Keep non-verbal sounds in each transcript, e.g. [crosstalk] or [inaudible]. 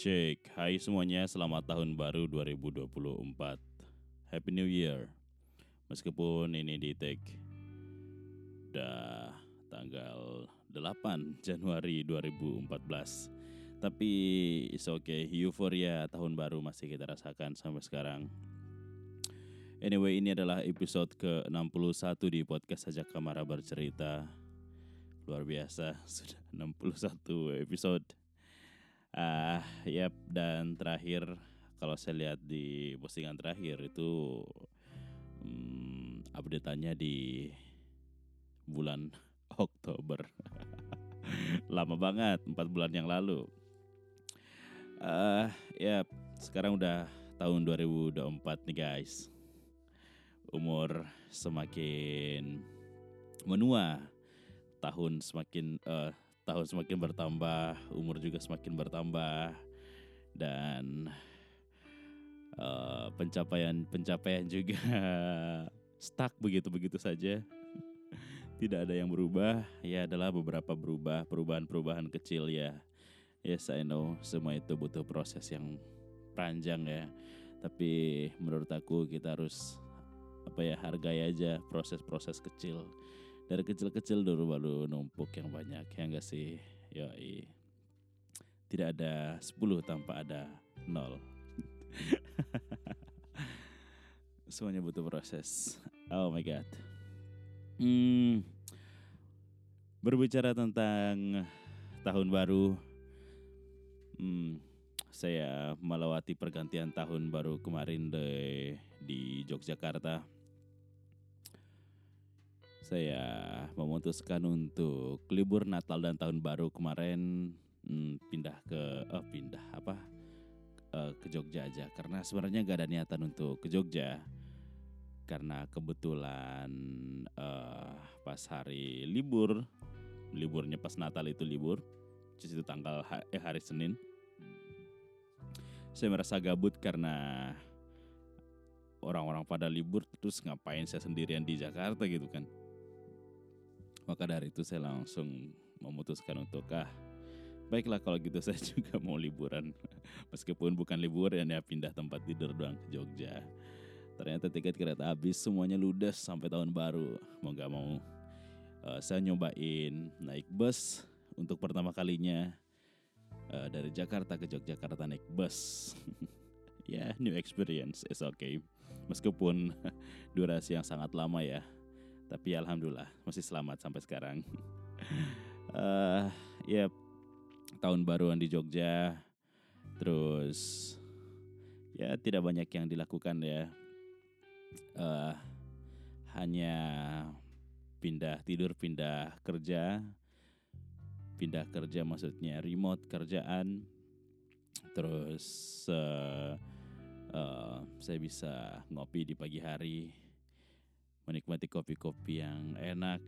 Cek, hai semuanya, selamat tahun baru 2024 Happy New Year. Meskipun ini di take Udah tanggal 8 [laughs] Januari 2014 Tapi it's okay, euforia tahun baru masih kita rasakan sampai sekarang. Anyway, ini adalah episode ke-61 di podcast Sajak Kamara Bercerita. Luar biasa, [laughs] sudah 61 episode Ah, uh, yap dan terakhir kalau saya lihat di postingan terakhir itu um, update-nya di bulan [laughs] Oktober. [laughs] Lama banget, empat bulan yang lalu. Uh, ya, sekarang udah tahun 2024 nih guys. Umur semakin menua, tahun semakin uh, tahun semakin bertambah, umur juga semakin bertambah, dan pencapaian-pencapaian uh, juga [laughs] stuck begitu-begitu saja. Tidak ada yang berubah, ya adalah beberapa berubah, perubahan-perubahan kecil ya. Yes, I know, semua itu butuh proses yang panjang ya. Tapi menurut aku kita harus apa ya hargai aja proses-proses kecil dari kecil-kecil dulu baru numpuk yang banyak ya enggak sih? Yoi. Tidak ada 10 tanpa ada nol. [laughs] Semuanya butuh proses. Oh my god. Hmm, berbicara tentang tahun baru hmm, saya melewati pergantian tahun baru kemarin de, di Yogyakarta saya memutuskan untuk libur Natal dan Tahun Baru kemarin hmm, pindah ke oh pindah apa? Uh, ke Jogja aja. Karena sebenarnya gak ada niatan untuk ke Jogja. Karena kebetulan uh, pas hari libur liburnya pas Natal itu libur itu tanggal eh, hari Senin. Saya merasa gabut karena orang-orang pada libur terus ngapain saya sendirian di Jakarta gitu kan maka dari itu saya langsung memutuskan untuk ah baiklah kalau gitu [laughs] saya juga mau liburan meskipun bukan liburan ya pindah tempat tidur doang ke Jogja. Ternyata tiket kereta habis semuanya ludes sampai tahun baru. Mau gak mau uh, saya nyobain naik bus untuk pertama kalinya uh, dari Jakarta ke Yogyakarta naik bus. [laughs] ya, yeah, new experience is okay. Meskipun [laughs] durasi yang sangat lama ya tapi alhamdulillah masih selamat sampai sekarang. uh, [laughs] ya tahun baruan di Jogja. Terus ya tidak banyak yang dilakukan ya. Uh, hanya pindah tidur, pindah kerja. Pindah kerja maksudnya remote kerjaan. Terus uh, uh, saya bisa ngopi di pagi hari menikmati kopi-kopi yang enak.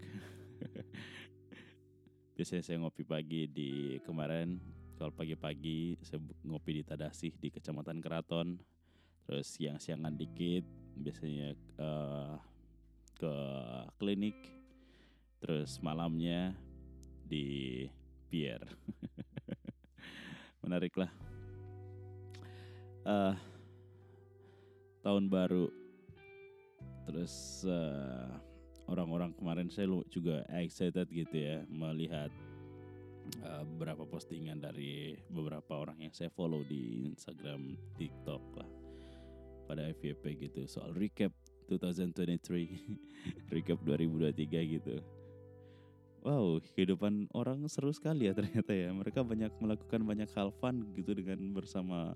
[laughs] Biasanya saya ngopi pagi di kemarin kalau pagi-pagi saya ngopi di Tadasih di Kecamatan Keraton. Terus siang-siangan dikit biasanya uh, ke klinik. Terus malamnya di pier. [laughs] Menarik lah. Uh, tahun baru Terus uh, orang-orang kemarin saya juga excited gitu ya melihat uh, beberapa postingan dari beberapa orang yang saya follow di Instagram, TikTok lah pada FYP gitu soal recap 2023, [laughs] recap 2023 gitu. Wow, kehidupan orang seru sekali ya ternyata ya. Mereka banyak melakukan banyak hal fun gitu dengan bersama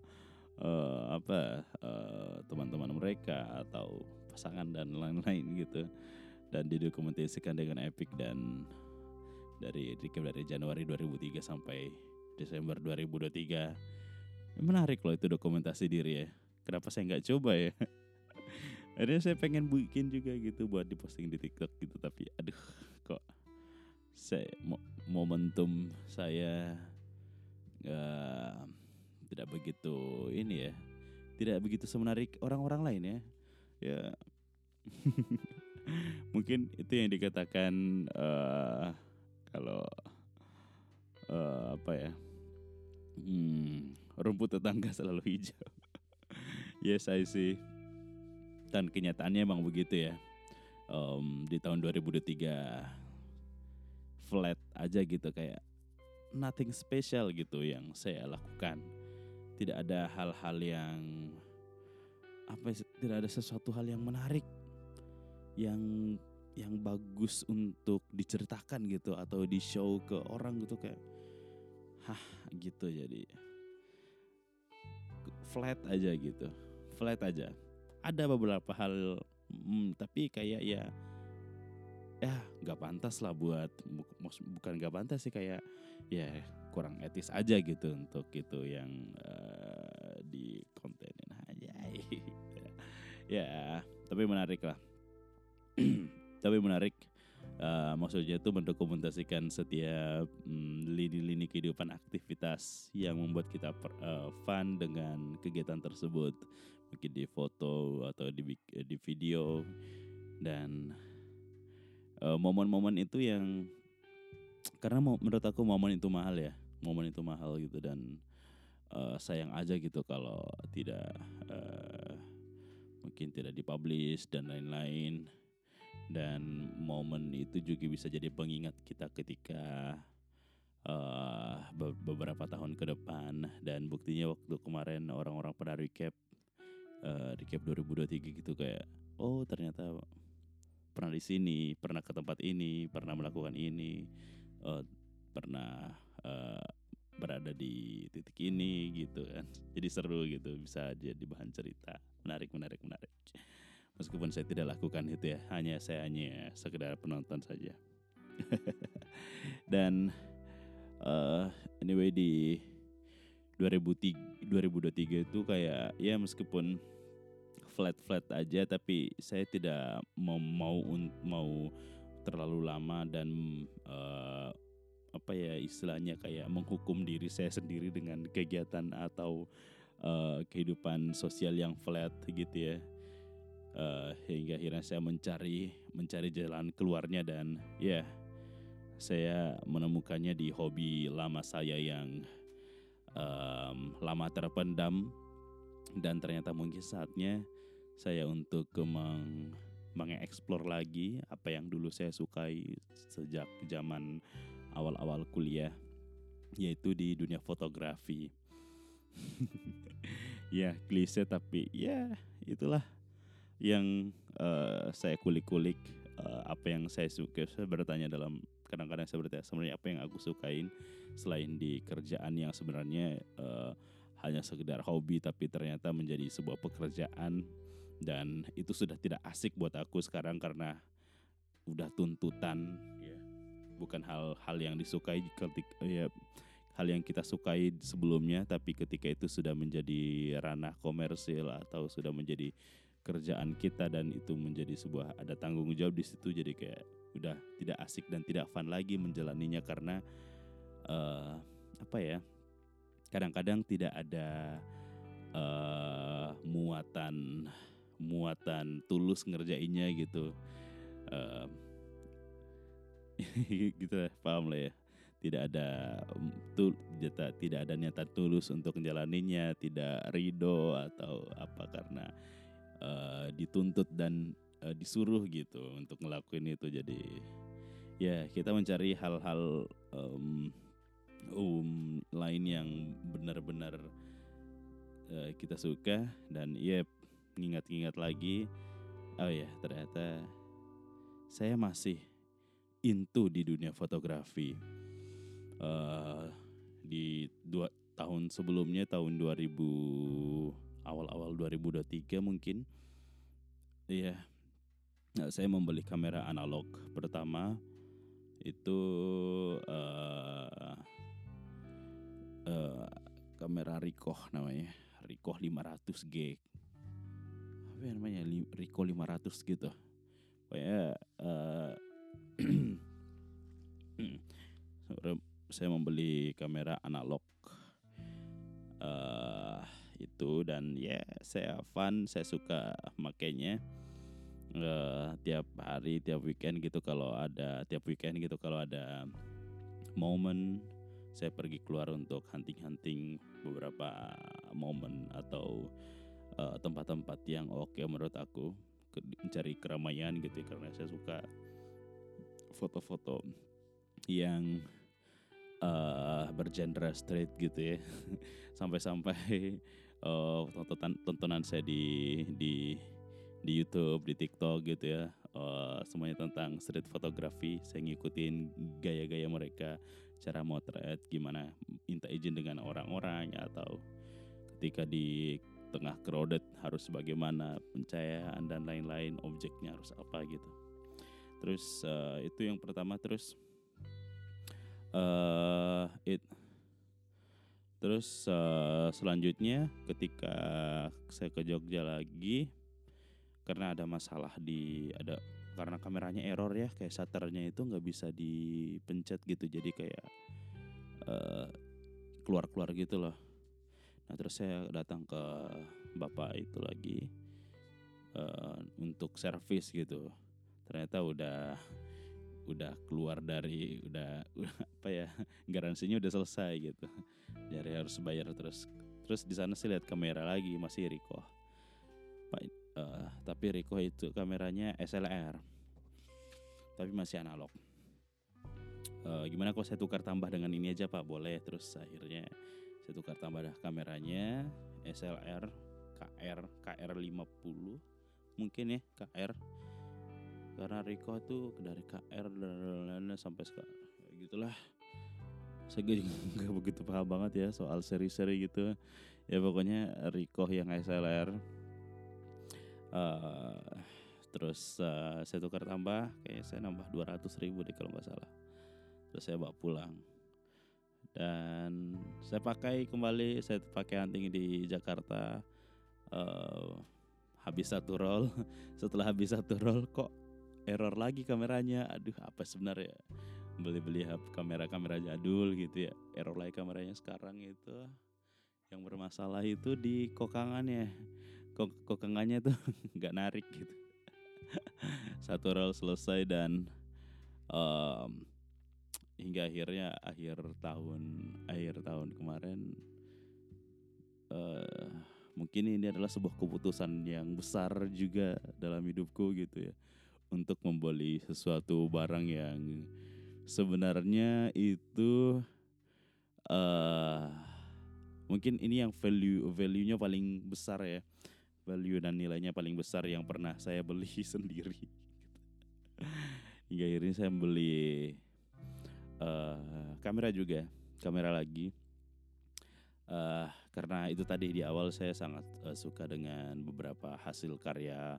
uh, apa teman-teman uh, mereka atau pasangan dan lain-lain gitu. Dan didokumentasikan dengan epic dan dari recap dari Januari 2003 sampai Desember 2023 menarik loh itu dokumentasi diri ya. Kenapa saya nggak coba ya? [laughs] Akhirnya saya pengen bikin juga gitu buat diposting di TikTok gitu tapi aduh kok saya momentum saya nggak tidak begitu ini ya tidak begitu semenarik orang-orang lain ya ya [laughs] mungkin itu yang dikatakan uh, kalau uh, apa ya hmm, rumput tetangga selalu hijau. [laughs] yes, I see. Dan kenyataannya emang begitu ya. Um, di tahun 2023 flat aja gitu kayak nothing special gitu yang saya lakukan. Tidak ada hal-hal yang apa ya, tidak ada sesuatu hal yang menarik yang yang bagus untuk diceritakan gitu atau di show ke orang gitu kayak hah gitu jadi. Flat aja gitu flat aja. Ada beberapa hal hmm, tapi kayak ya ya nggak pantas lah buat bukan nggak pantas sih kayak ya kurang etis aja gitu untuk itu yang uh, ya tapi menarik lah. [clears throat] Tapi menarik uh, maksudnya itu mendokumentasikan setiap lini lini-lini kehidupan aktivitas yang membuat kita per, uh, fun dengan kegiatan tersebut. Mungkin di foto atau di di video. Dan momen momen-momen itu yang karena menurut aku momen itu mahal ya. Momen itu mahal gitu dan uh, sayang aja gitu kalau tidak uh, mungkin tidak dipublish dan lain-lain. Dan momen itu juga bisa jadi pengingat kita ketika uh, beberapa tahun ke depan. Dan buktinya waktu kemarin orang-orang pada recap uh, recap 2023 gitu kayak oh ternyata pernah di sini pernah ke tempat ini pernah melakukan ini uh, pernah uh, berada di titik ini gitu kan. [laughs] Jadi seru gitu bisa jadi bahan cerita menarik menarik menarik Meskipun saya tidak lakukan itu ya, hanya saya hanya sekedar penonton saja. [laughs] Dan uh, anyway di 2003, 2023 itu kayak ya meskipun flat-flat aja tapi saya tidak mau mau mau terlalu lama dan uh, apa ya istilahnya kayak menghukum diri saya sendiri dengan kegiatan atau uh, kehidupan sosial yang flat gitu ya uh, hingga akhirnya saya mencari mencari jalan keluarnya dan ya yeah, saya menemukannya di hobi lama saya yang um, lama terpendam dan ternyata mungkin saatnya saya untuk meng mengeksplor lagi apa yang dulu saya sukai sejak zaman awal-awal kuliah yaitu di dunia fotografi. [laughs] ya klise tapi ya itulah yang uh, saya kulik-kulik uh, apa yang saya suka. Saya bertanya dalam kadang-kadang saya bertanya sebenarnya apa yang aku sukain selain di kerjaan yang sebenarnya uh, hanya sekedar hobi tapi ternyata menjadi sebuah pekerjaan dan itu sudah tidak asik buat aku sekarang karena udah tuntutan? Ya bukan hal-hal yang disukai ketika ya hal yang kita sukai sebelumnya tapi ketika itu sudah menjadi ranah komersil atau sudah menjadi kerjaan kita dan itu menjadi sebuah ada tanggung jawab di situ jadi kayak udah tidak asik dan tidak fun lagi menjalaninya karena uh, apa ya kadang-kadang tidak ada uh, muatan muatan tulus ngerjainnya gitu. Uh, [laughs] gitu paham lah ya tidak ada tul, tidak ada niatan tulus untuk menjalaninya tidak ridho atau apa karena uh, dituntut dan uh, disuruh gitu untuk ngelakuin itu. Jadi ya kita mencari hal-hal um, um lain yang benar-benar uh, kita suka dan ya ingat-ingat lagi oh ya ternyata saya masih into di dunia fotografi uh, di dua tahun sebelumnya tahun 2000 awal-awal 2023 mungkin. Iya. Nah, saya membeli kamera analog pertama itu uh, uh, kamera Ricoh namanya. Ricoh 500G. Apa ya namanya? Ricoh 500 gitu. Pokoknya [clears throat] uh, saya membeli kamera analog uh, itu dan ya saya fun saya suka makainya. Uh, tiap hari tiap weekend gitu kalau ada tiap weekend gitu kalau ada momen saya pergi keluar untuk hunting-hunting beberapa momen atau uh, tempat-tempat yang oke okay menurut aku mencari keramaian gitu ya, karena saya suka foto-foto yang uh, bergenre street gitu ya. [laughs] Sampai-sampai uh, tontonan saya di di di YouTube di TikTok gitu ya. Uh, semuanya tentang street fotografi saya ngikutin gaya-gaya mereka cara motret gimana minta izin dengan orang-orang atau ketika di tengah crowded harus bagaimana pencahayaan dan lain-lain objeknya harus apa gitu. Terus uh, itu yang pertama. Terus uh, terus uh, selanjutnya ketika saya ke Jogja lagi karena ada masalah di ada karena kameranya error ya kayak shutternya itu nggak bisa dipencet gitu. Jadi kayak uh, keluar keluar gitu loh. Nah terus saya datang ke bapak itu lagi uh, untuk servis gitu. Ternyata udah udah keluar dari udah, [laughs] apa ya garansinya udah selesai gitu. Jadi harus bayar terus. Terus di sana sih lihat kamera lagi masih Ricoh pak uh, tapi Ricoh itu kameranya SLR tapi masih analog. Uh, gimana kalau saya tukar tambah dengan ini aja pak? Boleh. Terus akhirnya saya tukar tambah kameranya SLR KR KR 50 mungkin ya KR karena Rico tuh dari KR dan sampai sekarang gitulah. Saya [laughs] nggak begitu paham banget ya soal seri-seri gitu. Ya pokoknya Rico yang SLR uh, eh, terus uh, saya tukar tambah kayak saya nambah 200 ribu deh kalau nggak salah. Terus saya bawa pulang. Dan saya pakai kembali saya pakai hunting di Jakarta uh, habis satu roll. [laughs] Setelah habis satu roll kok error lagi kameranya. Aduh apa sebenarnya? Beli-beli kamera-kamera jadul gitu ya. Error lagi kameranya sekarang itu. Yang bermasalah itu di kokangannya. Kok kokangannya tuh [laughs] nggak narik gitu. Satu roll selesai dan um, hingga akhirnya akhir tahun akhir tahun kemarin uh, mungkin ini adalah sebuah keputusan yang besar juga dalam hidupku gitu ya untuk membeli sesuatu barang yang sebenarnya itu uh, mungkin ini yang value value-nya paling besar ya. Value dan nilainya paling besar yang pernah saya beli [laughs] sendiri. Hingga akhirnya saya beli uh, kamera juga kamera lagi. Uh, karena itu tadi di awal saya sangat uh, suka dengan beberapa hasil karya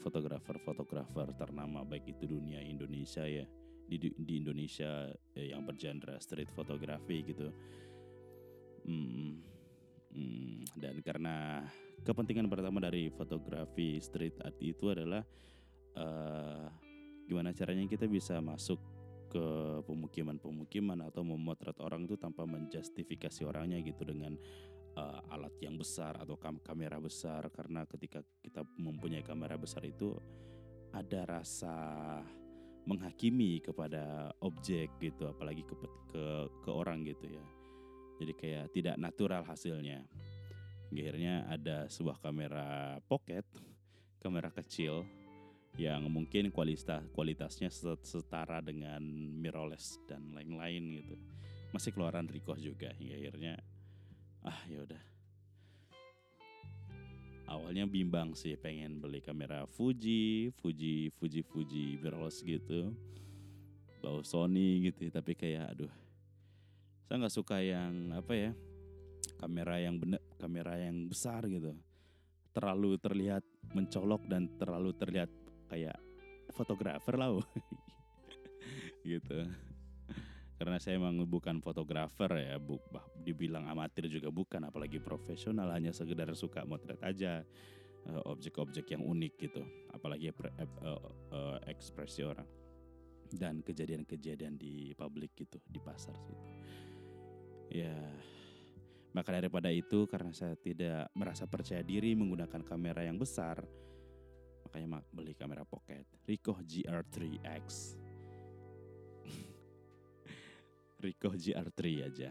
fotografer-fotografer ternama baik itu dunia Indonesia ya di di Indonesia eh, yang bergenre street fotografi gitu. Hmm, hmm, dan karena kepentingan pertama dari fotografi street art itu adalah uh, gimana caranya kita bisa masuk ke pemukiman-pemukiman atau memotret orang itu tanpa menjustifikasi orangnya gitu dengan uh, alat yang besar atau kam kamera besar karena ketika kita mempunyai kamera besar itu ada rasa menghakimi kepada objek gitu apalagi ke ke ke orang gitu ya. Jadi kayak tidak natural hasilnya. Akhirnya ada sebuah kamera pocket kamera kecil yang mungkin kualitas kualitasnya setara dengan mirrorless dan lain-lain gitu. Masih keluaran Ricoh juga hingga akhirnya ah ya udah. Awalnya bimbang sih pengen beli kamera Fuji, Fuji, Fuji, Fuji mirrorless gitu, bawa Sony gitu, tapi kayak aduh, saya nggak suka yang apa ya, kamera yang bener, kamera yang besar gitu, terlalu terlihat mencolok dan terlalu terlihat kayak fotografer lah, [laughs] gitu karena saya emang bukan fotografer ya, bu, dibilang amatir juga bukan, apalagi profesional hanya sekedar suka motret aja eh, objek-objek yang unik gitu, apalagi uh, uh, ekspresi orang dan kejadian-kejadian di publik gitu di pasar gitu. Ya, maka daripada itu karena saya tidak merasa percaya diri menggunakan kamera yang besar, makanya beli kamera pocket Ricoh GR3X Ricoh GR3 aja.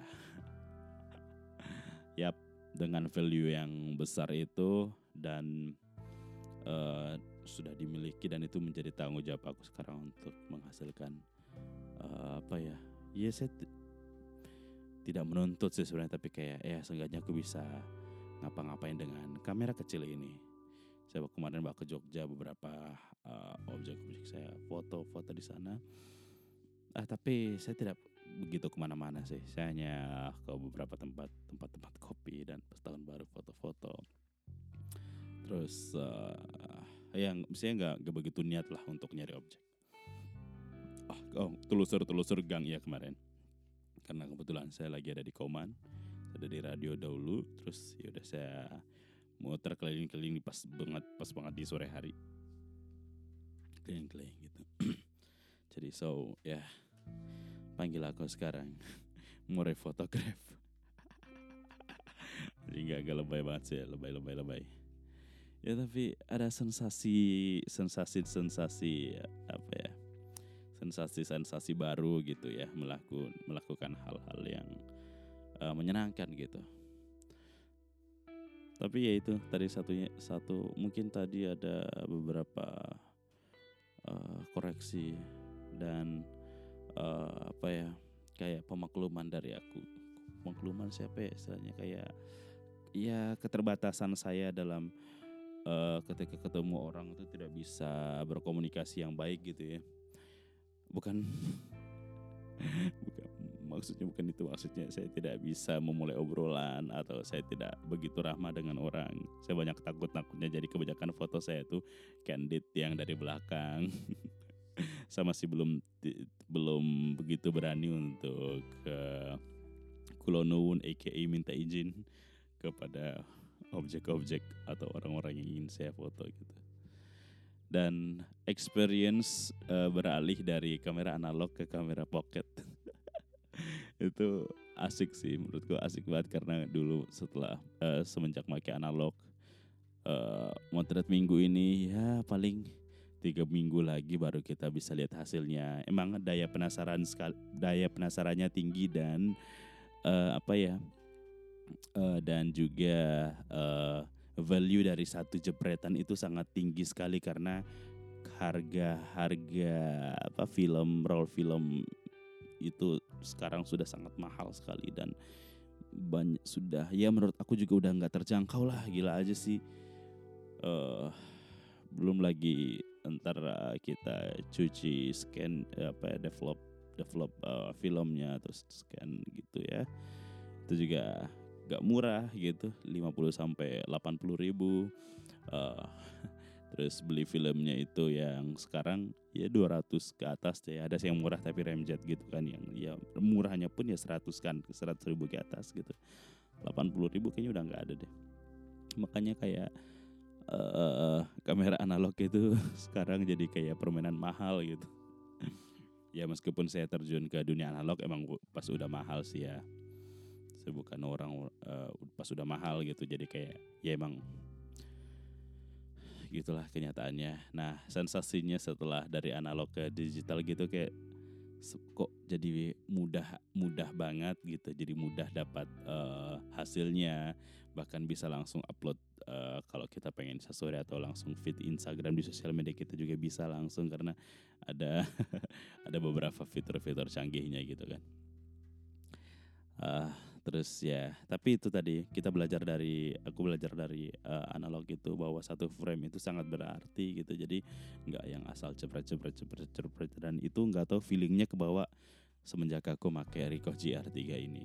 [laughs] Yap, dengan value yang besar itu dan uh, sudah dimiliki dan itu menjadi tanggung jawab aku sekarang untuk menghasilkan uh, apa ya? Iya saya tidak menuntut sih sebenarnya tapi kayak ya seenggaknya aku bisa ngapa-ngapain dengan kamera kecil ini. Saya kemarin bawa ke Jogja beberapa uh, objek-objek saya foto-foto di sana. Ah tapi saya tidak begitu ke mana-mana sih. Saya hanya ke beberapa tempat tempat-tempat kopi dan pas tahun baru foto-foto. Terus uh, yang misalnya nggak begitu niat lah untuk nyari objek. Ah, oh, telusur-telusur gang ya kemarin karena kebetulan saya lagi ada di Koman ada di radio dahulu terus ya udah saya muter keliling-keliling pas banget pas banget di sore hari keliling-keliling gitu [clears throat] jadi so ya panggil aku sekarang. [laughs] More fotograf jadi [laughs] nggak agak lebay banget sih. Lebay lebay lebay. Ya tapi ada sensasi sensasi sensasi apa ya? Sensasi-sensasi baru gitu ya melakukan melakukan hal-hal yang uh, menyenangkan gitu. Tapi ya itu tadi satunya satu mungkin tadi ada beberapa uh, koreksi dan uh, apa ya kayak pemakluman dari aku. Pemakluman siapa ya istilahnya? Kayak ya keterbatasan saya dalam uh, ketika ketemu orang itu tidak bisa berkomunikasi yang baik gitu ya. Bukan [laughs] bukan maksudnya bukan itu maksudnya saya tidak bisa memulai obrolan atau saya tidak begitu ramah dengan orang. Saya banyak takut takutnya jadi kebanyakan foto saya itu candid yang dari belakang [laughs] sama sih belum belum begitu berani untuk ke uh, kulonowun aka minta izin kepada objek-objek atau orang-orang yang ingin saya foto gitu. Dan experience uh, beralih dari kamera analog ke kamera pocket. [laughs] Itu asik sih menurutku asik banget karena dulu setelah uh, semenjak pakai analog uh, motret minggu ini ya paling tiga minggu lagi baru kita bisa lihat hasilnya. Emang daya penasaran sekali daya penasarannya tinggi dan uh, apa ya uh, dan juga uh, value dari satu jepretan itu sangat tinggi sekali karena harga-harga apa film roll film itu sekarang sudah sangat mahal sekali dan banyak sudah ya menurut aku juga udah nggak terjangkau lah. Gila aja sih. Uh, belum lagi antara kita cuci scan apa ya, develop develop uh, filmnya terus scan gitu ya. Itu juga gak murah gitu 50 sampai 80 ribu. Uh, [laughs] terus beli filmnya itu yang sekarang ya 200 ke atas ya ada yang murah tapi remjet gitu kan yang ya murahnya pun ya 100 kan 100 ribu ke atas gitu. 80 ribu kayaknya udah nggak ada deh. Makanya kayak uh, kamera analog itu [laughs] sekarang jadi kayak permainan mahal gitu. Ya meskipun saya terjun ke dunia analog emang pas udah mahal sih ya. Saya bukan orang uh, pas sudah mahal gitu jadi kayak ya emang gitulah kenyataannya. Nah sensasinya setelah dari analog ke digital gitu kayak kok jadi mudah mudah banget gitu jadi mudah dapat uh, hasilnya bahkan bisa langsung upload uh, kalau kita pengen sesuatu atau langsung feed Instagram di sosial media kita juga bisa langsung karena ada [laughs] ada beberapa fitur-fitur canggihnya gitu kan. Uh, terus ya tapi itu tadi kita belajar dari aku belajar dari uh, analog itu bahwa satu frame itu sangat berarti gitu. Jadi nggak yang asal cepret cepret cepret cepret dan itu nggak tahu feelingnya ke bawah semenjak aku pakai Ricoh GR3 ini.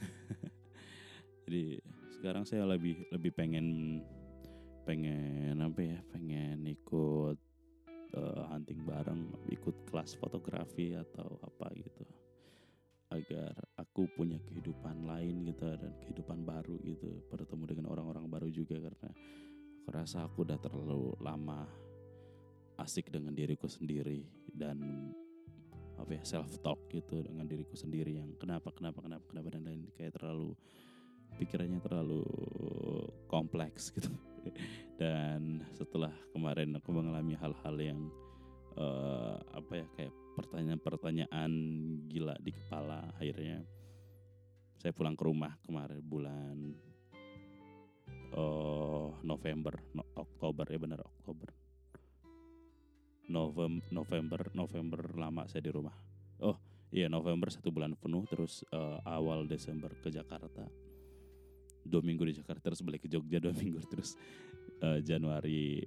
[laughs] Jadi sekarang saya lebih lebih pengen pengen apa ya pengen ikut uh, hunting bareng ikut kelas fotografi atau apa gitu. Agar aku punya kehidupan lain gitu dan kehidupan baru gitu. Bertemu dengan orang-orang baru juga karena aku rasa aku udah terlalu lama asik dengan diriku sendiri dan apa ya self talk gitu dengan diriku sendiri yang kenapa kenapa kenapa kenapa dan lain kayak terlalu pikirannya terlalu kompleks gitu. Dan setelah kemarin aku mengalami hal-hal yang uh, apa ya kayak pertanyaan-pertanyaan gila di kepala akhirnya saya pulang ke rumah kemarin bulan oh November no, Oktober ya benar Oktober. November November November lama saya di rumah. Oh iya November satu bulan penuh terus uh, awal Desember ke Jakarta dua minggu di Jakarta terus balik ke Jogja dua [laughs] minggu terus uh, Januari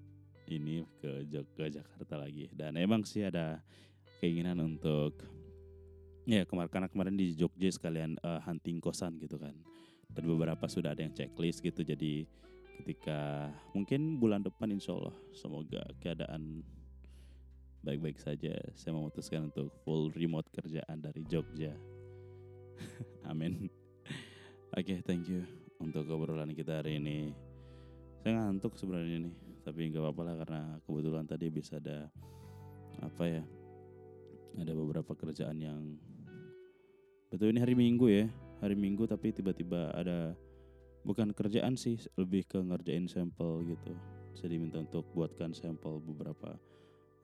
ini ke Jog ke Jakarta lagi. Dan emang sih ada keinginan untuk ya kemarin karena kemarin di Jogja sekalian uh, hunting kosan gitu kan. Dan beberapa sudah ada yang checklist gitu jadi ketika mungkin bulan depan insya Allah semoga keadaan baik-baik saja. Saya memutuskan untuk full remote kerjaan dari Jogja. [laughs] Amin. Oke okay, thank you untuk obrolan kita hari ini. Saya ngantuk sebenarnya nih tapi nggak apa-apa lah karena kebetulan tadi bisa ada apa ya ada beberapa kerjaan yang betul ini hari Minggu ya hari Minggu tapi tiba-tiba ada bukan kerjaan sih lebih ke ngerjain sampel gitu. Saya diminta untuk buatkan sampel beberapa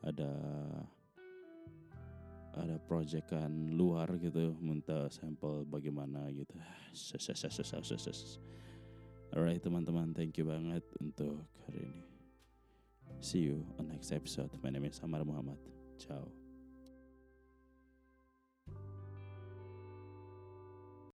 ada ada proyekan luar gitu minta sampel bagaimana gitu. Alright teman-teman thank you banget untuk hari ini. See you on next episode. My name is Samar Muhammad. Ciao